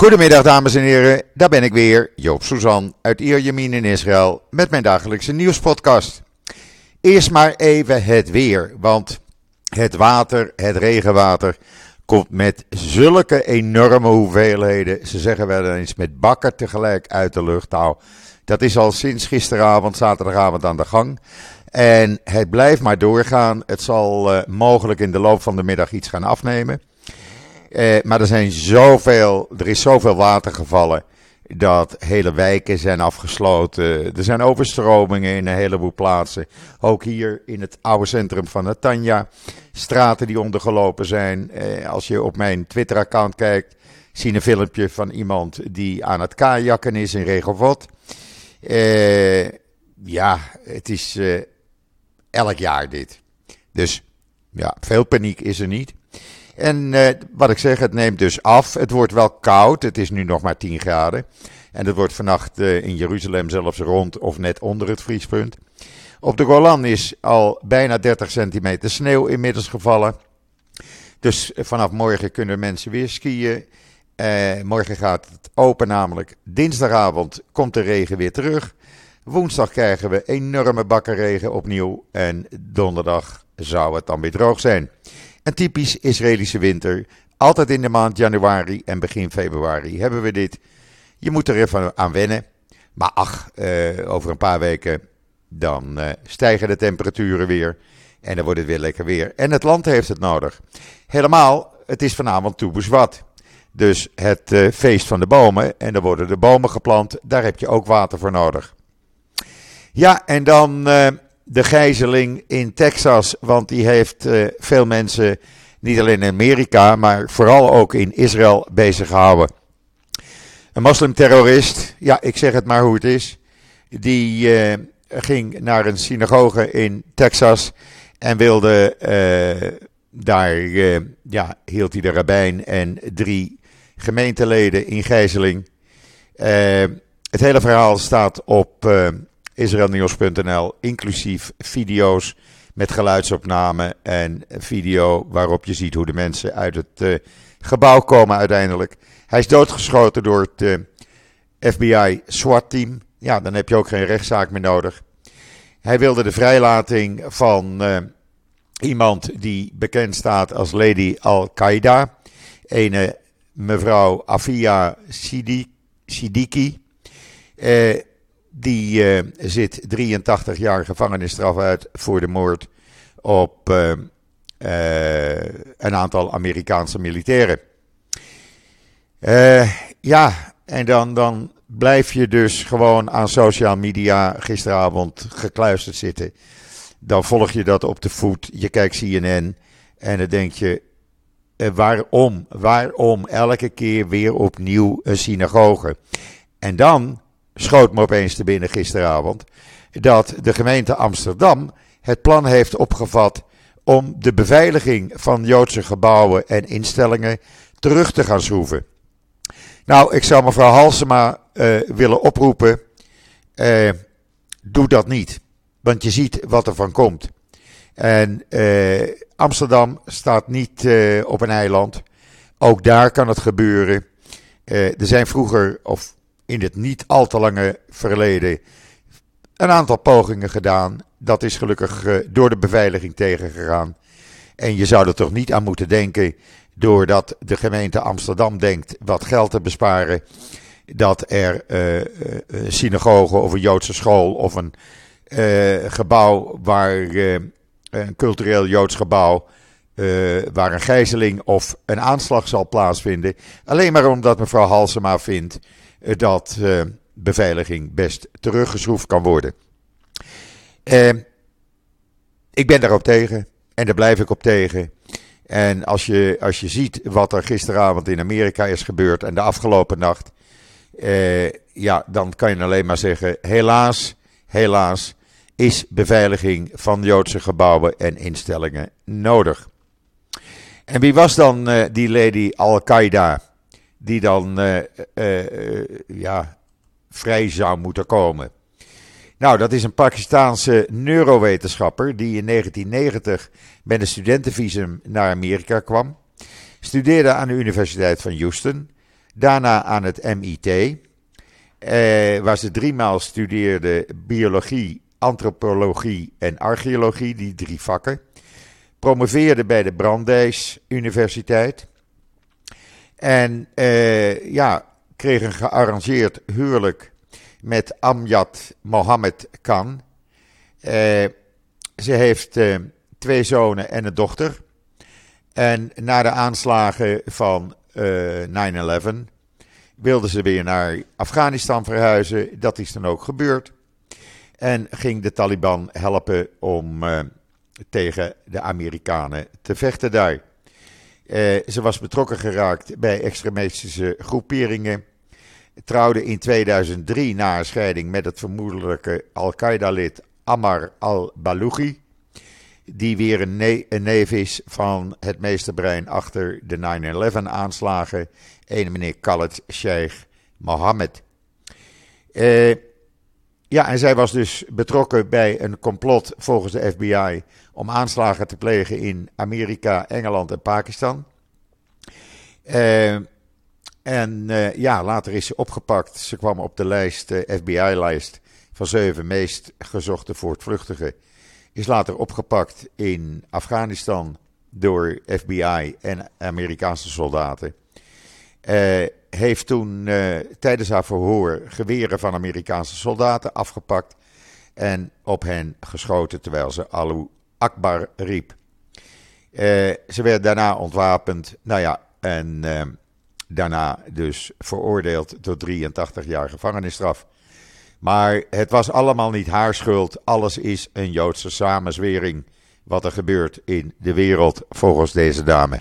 Goedemiddag dames en heren, daar ben ik weer, Joop Suzan uit Ierjemien in Israël met mijn dagelijkse nieuwspodcast. Eerst maar even het weer, want het water, het regenwater, komt met zulke enorme hoeveelheden, ze zeggen wel eens met bakken tegelijk uit de lucht. Nou, dat is al sinds gisteravond, zaterdagavond aan de gang. En het blijft maar doorgaan. Het zal uh, mogelijk in de loop van de middag iets gaan afnemen. Uh, maar er, zijn zoveel, er is zoveel water gevallen dat hele wijken zijn afgesloten. Er zijn overstromingen in een heleboel plaatsen. Ook hier in het oude centrum van Netanya. Straten die ondergelopen zijn. Uh, als je op mijn Twitter-account kijkt, zie je een filmpje van iemand die aan het kajakken is in Regovot. Uh, ja, het is elk jaar dit. Dus ja, veel paniek is er niet. En uh, wat ik zeg, het neemt dus af. Het wordt wel koud. Het is nu nog maar 10 graden. En het wordt vannacht uh, in Jeruzalem zelfs rond of net onder het vriespunt. Op de Golan is al bijna 30 centimeter sneeuw inmiddels gevallen. Dus vanaf morgen kunnen mensen weer skiën. Morgen gaat het open namelijk. Dinsdagavond komt de regen weer terug. Woensdag krijgen we enorme bakkenregen opnieuw. En donderdag zou het dan weer droog zijn. Typisch Israëlische winter. Altijd in de maand januari en begin februari hebben we dit. Je moet er even aan wennen. Maar ach, uh, over een paar weken dan uh, stijgen de temperaturen weer. En dan wordt het weer lekker weer. En het land heeft het nodig. Helemaal, het is vanavond Toebuswat. Dus het uh, feest van de bomen. En dan worden de bomen geplant. Daar heb je ook water voor nodig. Ja, en dan de gijzeling in Texas. Want die heeft uh, veel mensen, niet alleen in Amerika, maar vooral ook in Israël bezig gehouden. Een moslimterrorist, ja, ik zeg het maar hoe het is. Die uh, ging naar een synagoge in Texas en wilde daar, ja, hield hij de rabbijn en drie gemeenteleden in gijzeling. het hele verhaal staat op israelnieuws.nl, inclusief video's met geluidsopname en video waarop je ziet hoe de mensen uit het uh, gebouw komen uiteindelijk. Hij is doodgeschoten door het uh, FBI SWAT-team. Ja, dan heb je ook geen rechtszaak meer nodig. Hij wilde de vrijlating van uh, iemand die bekend staat als Lady Al-Qaeda. Ene mevrouw Afia Siddiqui. Die uh, zit 83 jaar gevangenisstraf uit voor de moord op uh, uh, een aantal Amerikaanse militairen. ja, en dan, dan blijf je dus gewoon aan social media gisteravond gekluisterd zitten. Dan volg je dat op de voet, je kijkt CNN en dan denk je, waarom, waarom elke keer weer opnieuw een synagoge? En dan schoot me opeens te binnen gisteravond dat de gemeente Amsterdam het plan heeft opgevat om de beveiliging van Joodse gebouwen en instellingen terug te gaan schroeven. Nou, ik zou mevrouw Halsema uh, willen oproepen: uh, doe dat niet, want je ziet wat er van komt. En uh, Amsterdam staat niet op een eiland. Ook daar kan het gebeuren. er zijn vroeger, of in het niet al te lange verleden een aantal pogingen gedaan. Dat is gelukkig uh, door de beveiliging tegengegaan. En je zou er toch niet aan moeten denken, doordat de gemeente Amsterdam denkt wat geld te besparen, dat er uh, een synagoge of een Joodse school of een gebouw waar een cultureel Joods gebouw waar een gijzeling of een aanslag zal plaatsvinden. Alleen maar omdat mevrouw Halsema vindt dat uh, beveiliging best teruggeschroefd kan worden. Uh, ik ben daarop tegen en daar blijf ik op tegen. En als je, als je ziet wat er gisteravond in Amerika is gebeurd en de afgelopen nacht, ja, dan kan je alleen maar zeggen: helaas, helaas is beveiliging van Joodse gebouwen en instellingen nodig. En wie was dan die lady Al-Qaeda? Die dan uh, uh, ja, vrij zou moeten komen. Nou, dat is een Pakistaanse neurowetenschapper die in 1990 met een studentenvisum naar Amerika kwam. Studeerde aan de Universiteit van Houston. Daarna aan het MIT, eh, waar ze driemaal studeerde biologie, antropologie en archeologie, die drie vakken. Promoveerde bij de Brandeis Universiteit. En eh, ja, kreeg een gearrangeerd huwelijk met Amjad Mohammed Khan. Eh, ze heeft eh, twee zonen en een dochter. En na de aanslagen van 9-11 eh, wilde ze weer naar Afghanistan verhuizen. Dat is dan ook gebeurd. En ging de Taliban helpen om tegen de Amerikanen te vechten daar. Uh, ze was betrokken geraakt bij extremistische groeperingen. Trouwde in 2003 na een scheiding met het vermoedelijke Al-Qaeda-lid Ammar al-Baluchi. Die weer een, ne een, neef is van het meesterbrein achter de 9-11 aanslagen. Een meneer Khaled Sheikh Mohammed. Uh, ja, en zij was dus betrokken bij een complot volgens de FBI om aanslagen te plegen in Amerika, Engeland en Pakistan. Uh, en uh, ja, later is ze opgepakt. Ze kwam op de lijst, de FBI-lijst van zeven meest gezochte voortvluchtigen. Is later opgepakt in Afghanistan door FBI en Amerikaanse soldaten. Uh, heeft toen uh, tijdens haar verhoor geweren van Amerikaanse soldaten afgepakt en op hen geschoten terwijl ze Alu Akbar riep. Uh, ze werd daarna ontwapend, nou ja, en uh, daarna dus veroordeeld tot 83 jaar gevangenisstraf. Maar het was allemaal niet haar schuld, alles is een Joodse samenzwering wat er gebeurt in de wereld volgens deze dame.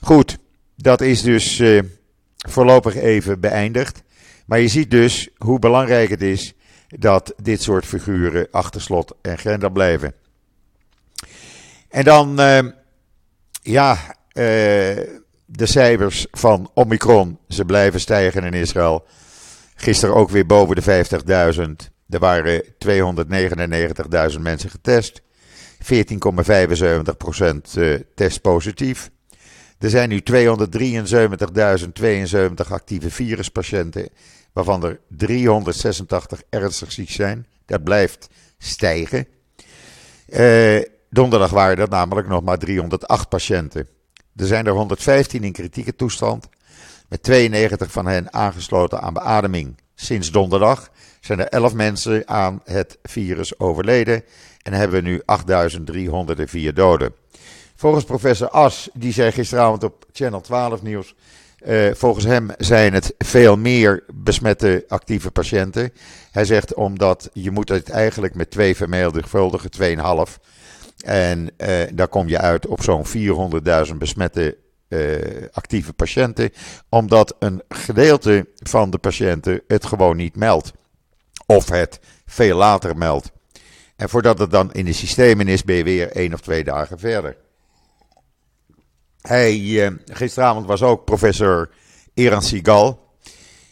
Goed, dat is dus voorlopig even beëindigd. Maar je ziet dus hoe belangrijk het is dat dit soort figuren achter slot en grendel blijven. En dan, uh, ja, uh, de cijfers van Omicron, ze blijven stijgen in Israël. Gisteren ook weer boven de 50.000. Er waren 299.000 mensen getest. 14,75% uh, test positief. Er zijn nu 273.072 actieve viruspatiënten, waarvan er 386 ernstig ziek zijn. Dat blijft stijgen. Eh, donderdag waren dat namelijk nog maar 308 patiënten. Er zijn er 115 in kritieke toestand, met 92 van hen aangesloten aan beademing. Sinds donderdag zijn er 11 mensen aan het virus overleden en hebben we nu 8.304 doden. Volgens professor As, die zei gisteravond op Channel 12 nieuws. Uh, volgens hem zijn het veel meer besmette actieve patiënten. Hij zegt omdat je moet het eigenlijk met twee vermenigvuldigen, 2,5. En uh, daar kom je uit op zo'n 400.000 besmette uh, actieve patiënten. Omdat een gedeelte van de patiënten het gewoon niet meldt. Of het veel later meldt. En voordat het dan in de systemen is, ben je weer één of twee dagen verder. Hij, eh, gisteravond was ook professor Eran Sigal,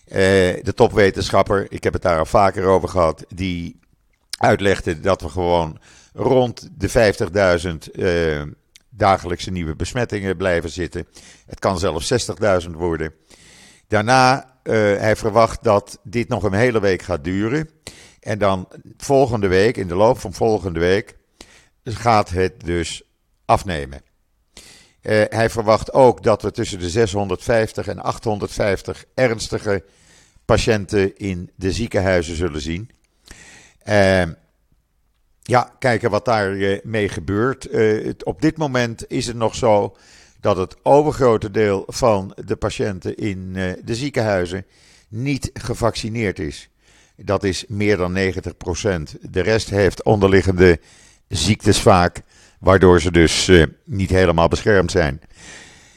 eh, de topwetenschapper. Ik heb het daar al vaker over gehad. Die uitlegde dat we gewoon rond de 50.000 uh, eh, dagelijkse nieuwe besmettingen blijven zitten. Het kan zelfs 60.000 worden. Daarna, uh, hij verwacht dat dit nog een hele week gaat duren. En dan volgende week, in de loop van volgende week, gaat het dus afnemen. Uh, hij verwacht ook dat we tussen de 650 en 850 ernstige patiënten in de ziekenhuizen zullen zien. Uh, ja, kijken wat daarmee mee gebeurt. Uh, op dit moment is het nog zo dat het overgrote deel van de patiënten in de ziekenhuizen niet gevaccineerd is. Dat is meer dan 90% De rest heeft onderliggende ziektes vaak waardoor ze dus niet helemaal beschermd zijn.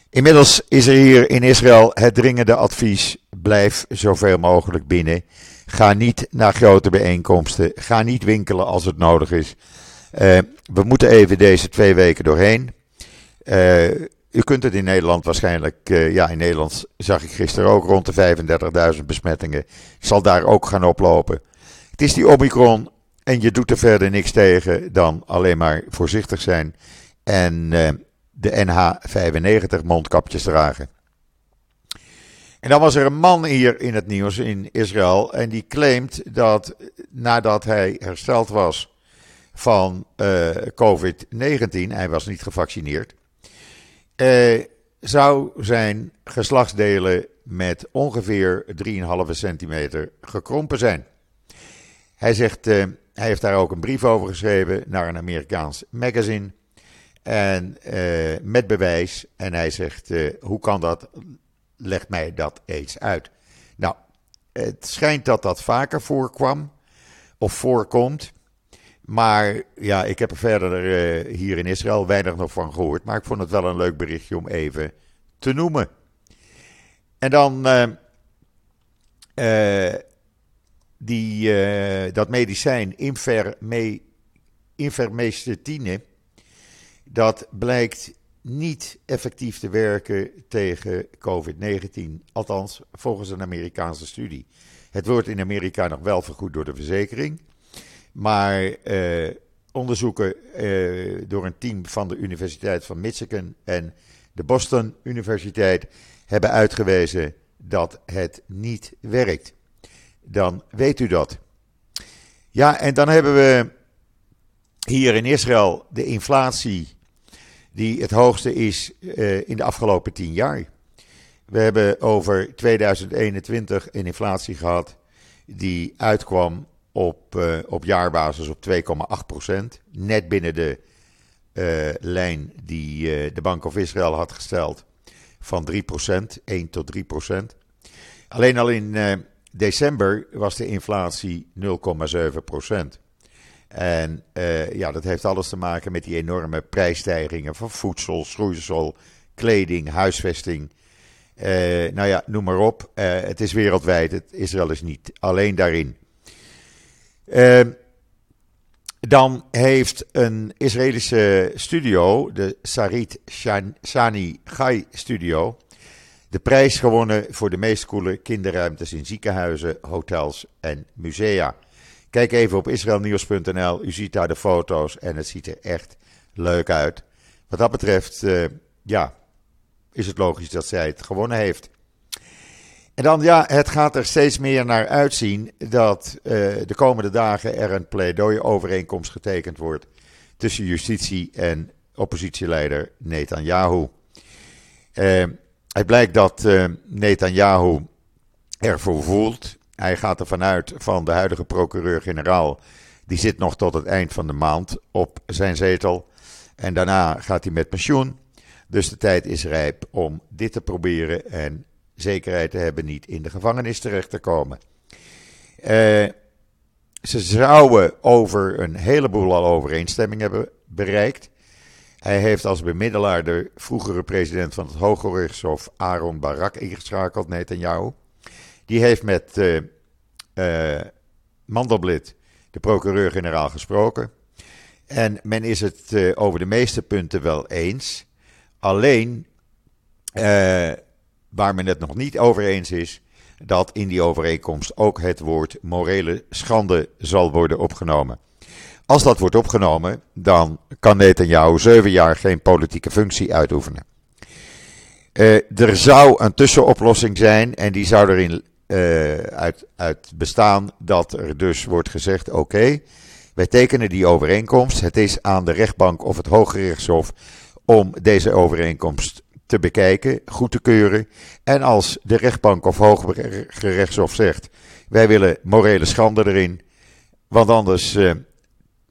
Inmiddels is er hier in Israël het dringende advies: blijf zoveel mogelijk binnen. Ga niet naar grote bijeenkomsten. Ga niet winkelen als het nodig is. Uh, we moeten even deze twee weken doorheen. Uh, u kunt het in Nederland waarschijnlijk, ja, in Nederland zag ik gisteren ook rond de 35.000 besmettingen. zal daar ook gaan oplopen. Het is die Omicron en je doet er verder niks tegen dan alleen maar voorzichtig zijn en de NH95 mondkapjes dragen. En dan was er een man hier in het nieuws in Israël en die claimt dat nadat hij hersteld was van uh, COVID-19, hij was niet gevaccineerd, uh, zou zijn geslachtsdelen met ongeveer 3,5 centimeter gekrompen zijn. Hij zegt, uh, hij heeft daar ook een brief over geschreven naar een Amerikaans magazine. En met bewijs. En hij zegt, hoe kan dat? Leg mij dat eens uit. Nou, het schijnt dat dat vaker voorkwam. Of voorkomt. Maar ja, ik heb er verder uh, hier in Israël weinig nog van gehoord. Maar ik vond het wel een leuk berichtje om even te noemen. En dan uh, uh, die, dat medicijn inverme, invermectine. Dat blijkt niet effectief te werken tegen COVID-19. Althans, volgens een Amerikaanse studie. Het wordt in Amerika nog wel vergoed door de verzekering. Maar eh, onderzoeken eh, door een team van de Universiteit van Michigan en de Boston Universiteit hebben uitgewezen dat het niet werkt. Dan weet u dat. Ja, en dan hebben we hier in Israël de inflatie die het hoogste is uh, in de afgelopen tien jaar. We hebben over 2021 een inflatie gehad die uitkwam op, uh, op jaarbasis op 2,8% Net binnen de uh, lijn die de Bank of Israël had gesteld van 3% 1 tot 3% Alleen al in december was de inflatie 0,7 En ja, dat heeft alles te maken met die enorme prijsstijgingen van voedsel, schroeisel, kleding, huisvesting. nou ja, noem maar op. het is wereldwijd. Het, Israël is niet alleen daarin. Uh, dan heeft een Israëlische studio, de Sarit Shani Gai Studio, de prijs gewonnen voor de meest coole kinderruimtes in ziekenhuizen, hotels en musea. Kijk even op israelnieuws.nl, u ziet daar de foto's en het ziet er echt leuk uit. Wat dat betreft, uh, ja, is het logisch dat zij het gewonnen heeft. En dan, ja, het gaat er steeds meer naar uitzien dat uh, de komende dagen er een pleidooi-overeenkomst getekend wordt tussen justitie en oppositieleider Netanyahu. Uh, het blijkt dat uh, Netanyahu ervoor voelt. Hij gaat ervan uit van de huidige procureur-generaal. Die zit nog tot het eind van de maand op zijn zetel. En daarna gaat hij met pensioen. Dus de tijd is rijp om dit te proberen. En zekerheid te hebben niet in de gevangenis terecht te komen. Uh, ze zouden over een heleboel al overeenstemming hebben bereikt. Hij heeft als bemiddelaar de vroegere president van het Hoge Rechtshof Aaron Barak ingeschakeld, Netanyahu. Die heeft met uh, uh, Mandelblit, de procureur-generaal, gesproken. En men is het uh, over de meeste punten wel eens. Alleen waar men het nog niet over eens is, dat in die overeenkomst ook het woord morele schande zal worden opgenomen. Als dat wordt opgenomen, dan kan Netanyahu zeven jaar geen politieke functie uitoefenen. Er zou een tussenoplossing zijn en die zou erin uh, uit, bestaan dat er dus wordt gezegd: oké, wij tekenen die overeenkomst. Het is aan de rechtbank of het Hoge Rechtshof om deze overeenkomst te bekijken, goed te keuren. En als de rechtbank of hooggerechtshof zegt: wij willen morele schande erin, want anders uh,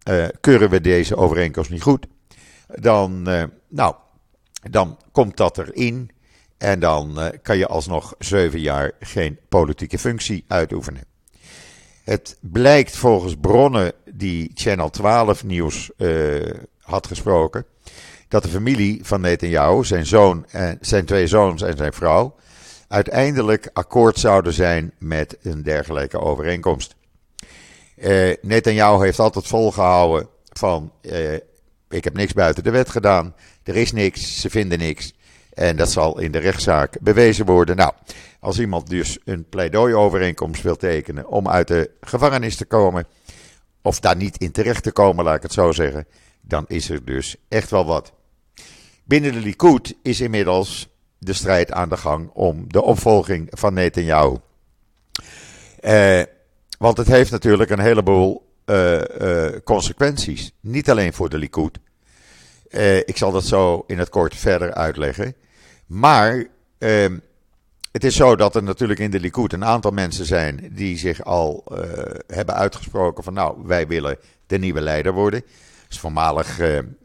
uh, keuren we deze overeenkomst niet goed, dan, nou, dan komt dat erin. En dan kan je alsnog zeven jaar geen politieke functie uitoefenen. Het blijkt volgens bronnen die Channel 12 nieuws had gesproken dat de familie van Netanyahu, zijn zoon en zijn twee zoons en zijn vrouw, uiteindelijk akkoord zouden zijn met een dergelijke overeenkomst. Uh, Netanyahu heeft altijd volgehouden van ik heb niks buiten de wet gedaan, er is niks, ze vinden niks. En dat zal in de rechtszaak bewezen worden. Nou, als iemand dus een pleidooi-overeenkomst wil tekenen om uit de gevangenis te komen, of daar niet in terecht te komen, laat ik het zo zeggen, dan is er dus echt wel wat. Binnen de Likud is inmiddels de strijd aan de gang om de opvolging van Netanyahu. Uh, want het heeft natuurlijk een heleboel uh, uh, consequenties. Niet alleen voor de Likud. ik zal dat zo in het kort verder uitleggen. Maar ehm, het is zo dat er natuurlijk in de Likud een aantal mensen zijn die zich al hebben uitgesproken van nou, wij willen de nieuwe leider worden. Is voormalig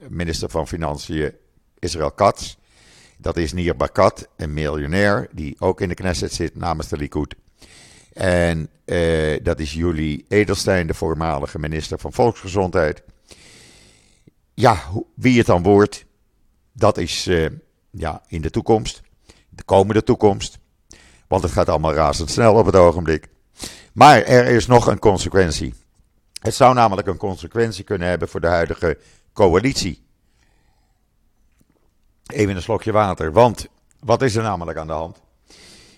minister van Financiën Israël Katz. Dat is Nir Bakat, een miljonair die ook in de Knesset zit namens de Likud. En uh, dat is Julie Edelstein, de voormalige minister van Volksgezondheid. Ja, wie het dan wordt, dat is uh, ja, in de toekomst, de komende toekomst. Want het gaat allemaal razendsnel op het ogenblik. Maar er is nog een consequentie. Het zou namelijk een consequentie kunnen hebben voor de huidige coalitie. Even een slokje water. Want wat is er namelijk aan de hand?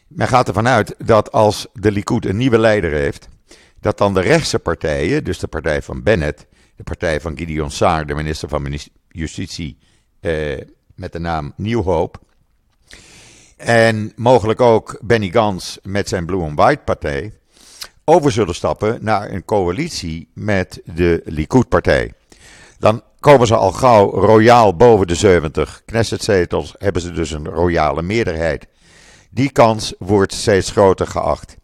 Men gaat ervan uit dat als de Likud een nieuwe leider heeft, dat dan de rechtse partijen, dus de partij van Bennett, de partij van Gideon Saar, de minister van Justitie eh, met de naam New Hope, en mogelijk ook Benny Gans met zijn Blue and White partij, over zullen stappen naar een coalitie met de Likud-partij. Dan komen ze al gauw royaal boven de 70 Knessetzetels, hebben ze dus een royale meerderheid. Die kans wordt steeds groter geacht.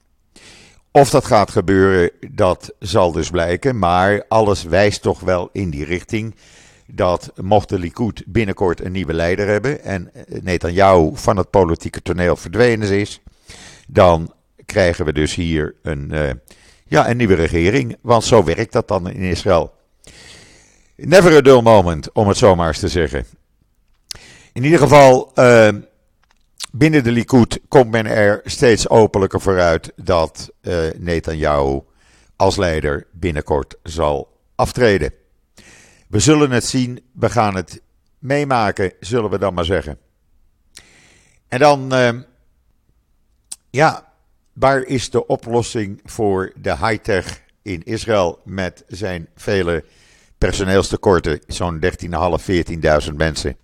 Of dat gaat gebeuren, dat zal dus blijken. Maar alles wijst toch wel in die richting. Dat mocht de Likud binnenkort een nieuwe leider hebben. En Netanyahu van het politieke toneel verdwenen is. Dan krijgen we dus hier een, uh, ja, een nieuwe regering. Want zo werkt dat dan in Israël. Never a dull moment, om het zomaar eens te zeggen. In ieder geval, uh, binnen de Likud komt men er steeds openlijker vooruit dat uh, Netanyahu als leider binnenkort zal aftreden. We zullen het zien, we gaan het meemaken, zullen we dan maar zeggen. En dan, uh, ja, waar is de oplossing voor de high-tech in Israël met zijn vele personeelstekorten, zo'n 13.500, 14.000 mensen?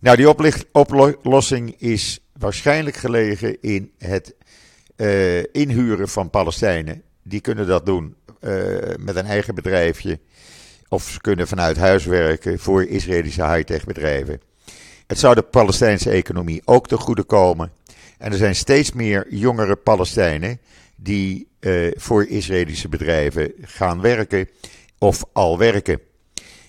Nou, die oplossing is waarschijnlijk gelegen in het uh, inhuren van Palestijnen. Die kunnen dat doen uh, met een eigen bedrijfje. Of ze kunnen vanuit huis werken voor Israëlische high-tech bedrijven. Het zou de Palestijnse economie ook te goede komen. En er zijn steeds meer jongere Palestijnen die uh, voor Israëlische bedrijven gaan werken of al werken.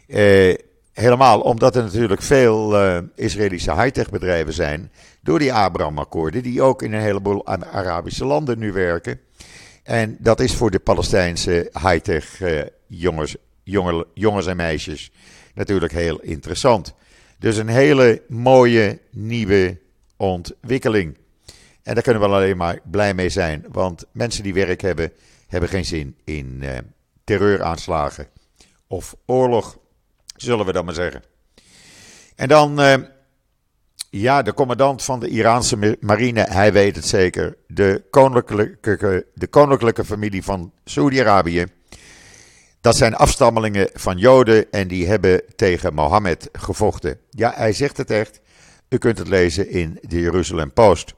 Uh, helemaal omdat er natuurlijk veel uh, Israëlische high-tech bedrijven zijn door die Abraham-akkoorden, die ook in een heleboel Arabische landen nu werken. En dat is voor de Palestijnse high-tech uh, jongens, en meisjes natuurlijk heel interessant. Dus een hele mooie nieuwe ontwikkeling. En daar kunnen we alleen maar blij mee zijn, want mensen die werk hebben, hebben geen zin in uh, terreuraanslagen of oorlog, zullen we dan maar zeggen. En dan uh, ja, de commandant van de Iraanse marine, hij weet het zeker. De koninklijke, de koninklijke familie van Saudi-Arabië. Dat zijn afstammelingen van Joden en die hebben tegen Mohammed gevochten. Ja, hij zegt het echt. U kunt het lezen in de Jeruzalem Post.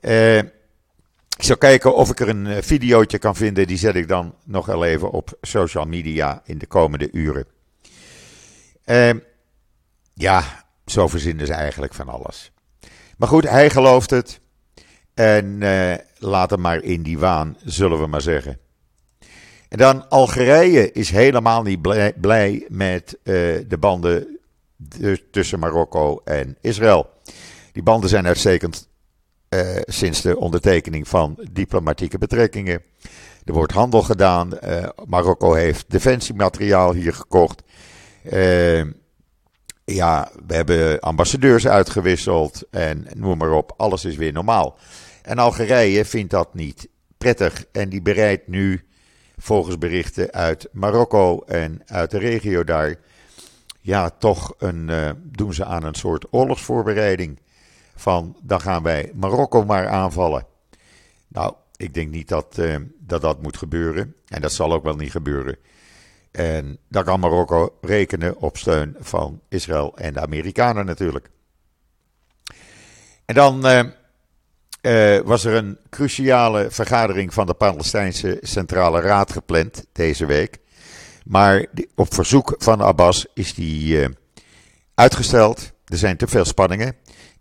Uh, ik zal kijken of ik er een eh, videootje kan vinden. Die zet ik dan nog wel even op social media in de komende uren. Uh, ja, zo verzinnen ze eigenlijk van alles. Maar goed, hij gelooft het. En uh, laat hem maar in die waan, zullen we maar zeggen. En dan Algerije is helemaal niet blij, met uh, de banden tussen Marokko en Israël. Die banden zijn uitstekend uh, sinds de ondertekening van diplomatieke betrekkingen. Er wordt handel gedaan. Marokko heeft defensiemateriaal hier gekocht. Ja, we hebben ambassadeurs uitgewisseld en noem maar op, alles is weer normaal. En Algerije vindt dat niet prettig en die bereidt nu, volgens berichten uit Marokko en uit de regio daar, ja, toch een, uh, doen ze aan een soort oorlogsvoorbereiding. Van dan gaan wij Marokko maar aanvallen. Nou, ik denk niet dat, uh, dat dat moet gebeuren. En dat zal ook wel niet gebeuren. En dan kan Marokko rekenen op steun van Israël en de Amerikanen natuurlijk. En dan was er een cruciale vergadering van de Palestijnse Centrale Raad gepland deze week. Maar op verzoek van Abbas is die uitgesteld. Er zijn te veel spanningen.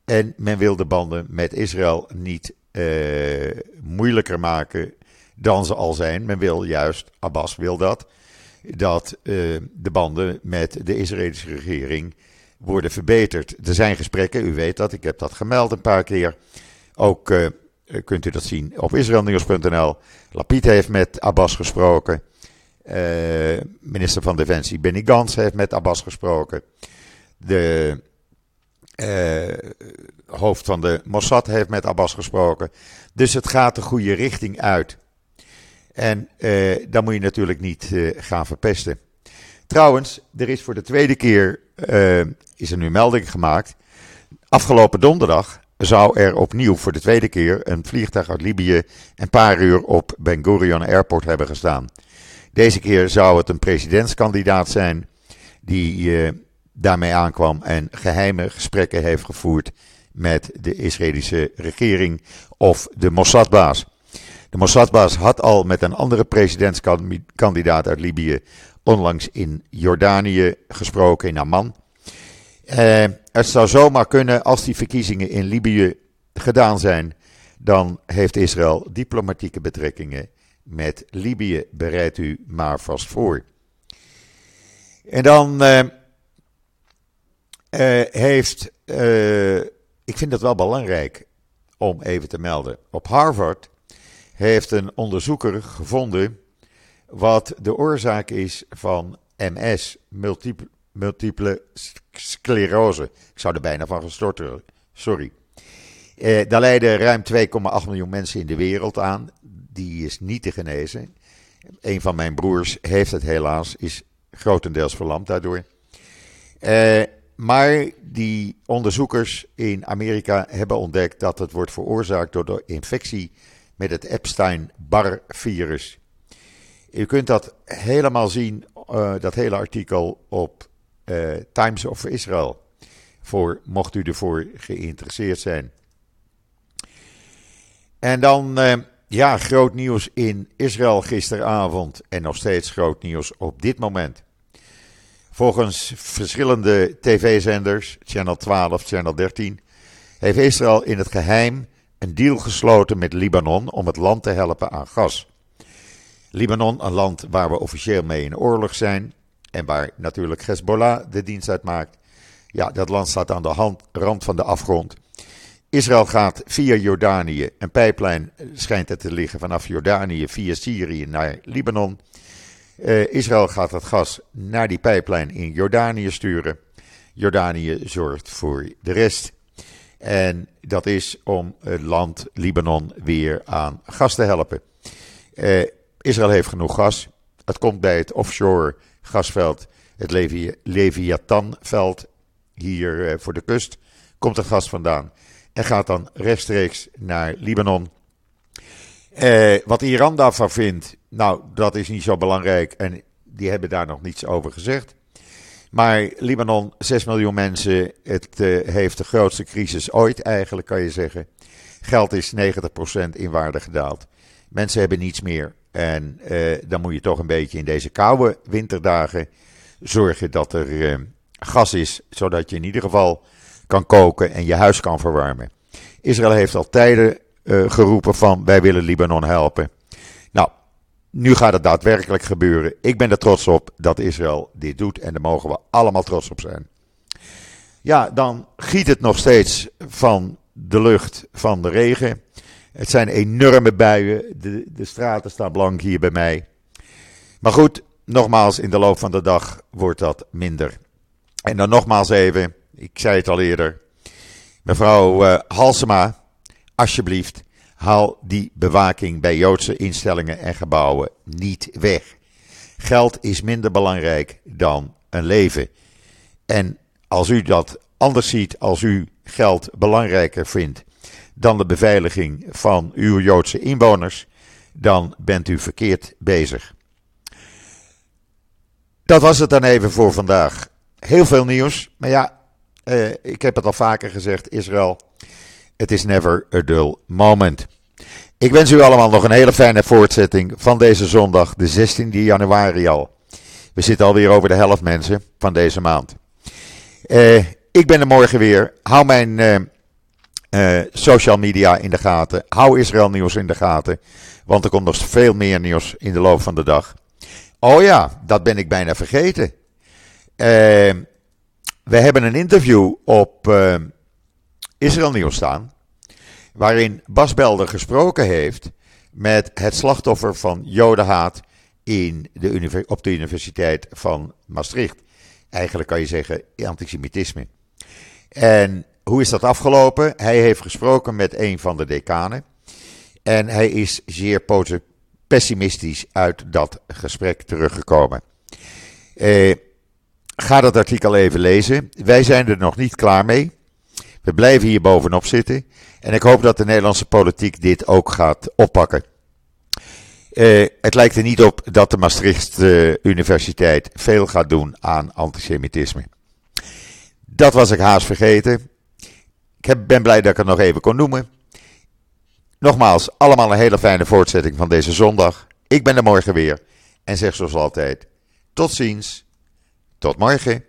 En men wil de banden met Israël niet moeilijker maken dan ze al zijn. Men wil juist, Abbas wil dat, dat de banden met de Israëlische regering worden verbeterd. Er zijn gesprekken, u weet dat, ik heb dat gemeld een paar keer. Ook uh, kunt u dat zien op israelnieuws.nl. Lapid heeft met Abbas gesproken. Uh, minister van Defensie Benny Gantz heeft met Abbas gesproken. De hoofd van de Mossad heeft met Abbas gesproken. Dus het gaat de goede richting uit. En dan moet je natuurlijk niet gaan verpesten. Trouwens, er is voor de tweede keer uh, is er nu melding gemaakt. Afgelopen donderdag zou er opnieuw voor de tweede keer een vliegtuig uit Libië een paar uur op Ben Gurion Airport hebben gestaan. Deze keer zou het een presidentskandidaat zijn die daarmee aankwam en geheime gesprekken heeft gevoerd met de Israëlische regering of de Mossadbaas. De Mossadbaas had al met een andere presidentskandidaat uit Libië onlangs in Jordanië gesproken, in Amman. Eh, het zou zomaar kunnen, als die verkiezingen in Libië gedaan zijn, dan heeft Israël diplomatieke betrekkingen met Libië. Bereid u maar vast voor. En dan uh, uh, heeft, ik vind het wel belangrijk om even te melden, op Harvard heeft een onderzoeker gevonden wat de oorzaak is van MS, multiple, multiple sclerose. Ik zou er bijna van gestorten, sorry. Eh, daar lijden ruim 2,8 miljoen mensen in de wereld aan. Die is niet te genezen. Een van mijn broers heeft het helaas, is grotendeels verlamd daardoor. Eh, maar die onderzoekers in Amerika hebben ontdekt dat het wordt veroorzaakt door de infectie met het Epstein-Barr-virus. U kunt dat helemaal zien, uh, dat hele artikel op uh, Times of Israel. Voor, mocht u ervoor geïnteresseerd zijn. En dan, uh, ja, groot nieuws in Israël gisteravond. En nog steeds groot nieuws op dit moment. Volgens verschillende tv-zenders, Channel 12, Channel 13, heeft Israël in het geheim een deal gesloten met Libanon om het land te helpen aan gas. Libanon, een land waar we officieel mee in oorlog zijn en waar natuurlijk Hezbollah de dienst uitmaakt. Ja, dat land staat aan de rand van de afgrond. Israël gaat via Jordanië, een pijplijn schijnt er te liggen vanaf Jordanië via Syrië naar Libanon. Uh, Israël gaat het gas naar die pijplijn in Jordanië sturen. Jordanië zorgt voor de rest. En dat is om het land Libanon weer aan gas te helpen. Eh, Israël heeft genoeg gas. Het komt bij het offshore gasveld, het Levi Leviathanveld, hier eh, voor de kust, komt het gas vandaan. En gaat dan rechtstreeks naar Libanon. Eh, wat Iran daarvan vindt, nou, dat is niet zo belangrijk. En die hebben daar nog niets over gezegd. Maar Libanon, 6 miljoen mensen, het uh, heeft de grootste crisis ooit eigenlijk, kan je zeggen. Geld is 90% in waarde gedaald. Mensen hebben niets meer. En uh, dan moet je toch een beetje in deze koude winterdagen zorgen dat er uh, gas is, zodat je in ieder geval kan koken en je huis kan verwarmen. Israël heeft al tijden geroepen van wij willen Libanon helpen. Nou, nu gaat het daadwerkelijk gebeuren. Ik ben er trots op dat Israël dit doet en daar mogen we allemaal trots op zijn. Ja, dan giet het nog steeds van de lucht van de regen. Het zijn enorme buien. De, de straten staan blank hier bij mij. Maar goed, nogmaals, in de loop van de dag wordt dat minder. En dan nogmaals even, ik zei het al eerder. Mevrouw uh, Halsema, alsjeblieft, Haal die bewaking bij Joodse instellingen en gebouwen niet weg. Geld is minder belangrijk dan een leven. En als u dat anders ziet, als u geld belangrijker vindt dan de beveiliging van uw Joodse inwoners, dan bent u verkeerd bezig. Dat was het dan even voor vandaag. Heel veel nieuws, maar ja, eh, ik heb het al vaker gezegd: Israël het is never a dull moment. Ik wens u allemaal nog een hele fijne voortzetting van deze zondag, de 16 januari al. We zitten alweer over de helft mensen van deze maand. Uh, ik ben er morgen weer. Hou mijn uh, uh, social media in de gaten. Hou Israël nieuws in de gaten. Want er komt nog veel meer nieuws in de loop van de dag. Oh ja, dat ben ik bijna vergeten. we hebben een interview op Israël nieuws staan. Waarin Bas Belder gesproken heeft met het slachtoffer van jodenhaat in de, op de Universiteit van Maastricht. Eigenlijk kan je zeggen antisemitisme. En hoe is dat afgelopen? Hij heeft gesproken met een van de decanen. En hij is zeer pessimistisch uit dat gesprek teruggekomen. Eh, ga dat artikel even lezen. Wij zijn er nog niet klaar mee. We blijven hier bovenop zitten. En ik hoop dat de Nederlandse politiek dit ook gaat oppakken. Uh, het lijkt er niet op dat de Maastricht uh, Universiteit veel gaat doen aan antisemitisme. Dat was ik haast vergeten. Ik ben blij dat ik het nog even kon noemen. Nogmaals, allemaal een hele fijne voortzetting van deze zondag. Ik ben er morgen weer en zeg zoals altijd: tot ziens, tot morgen.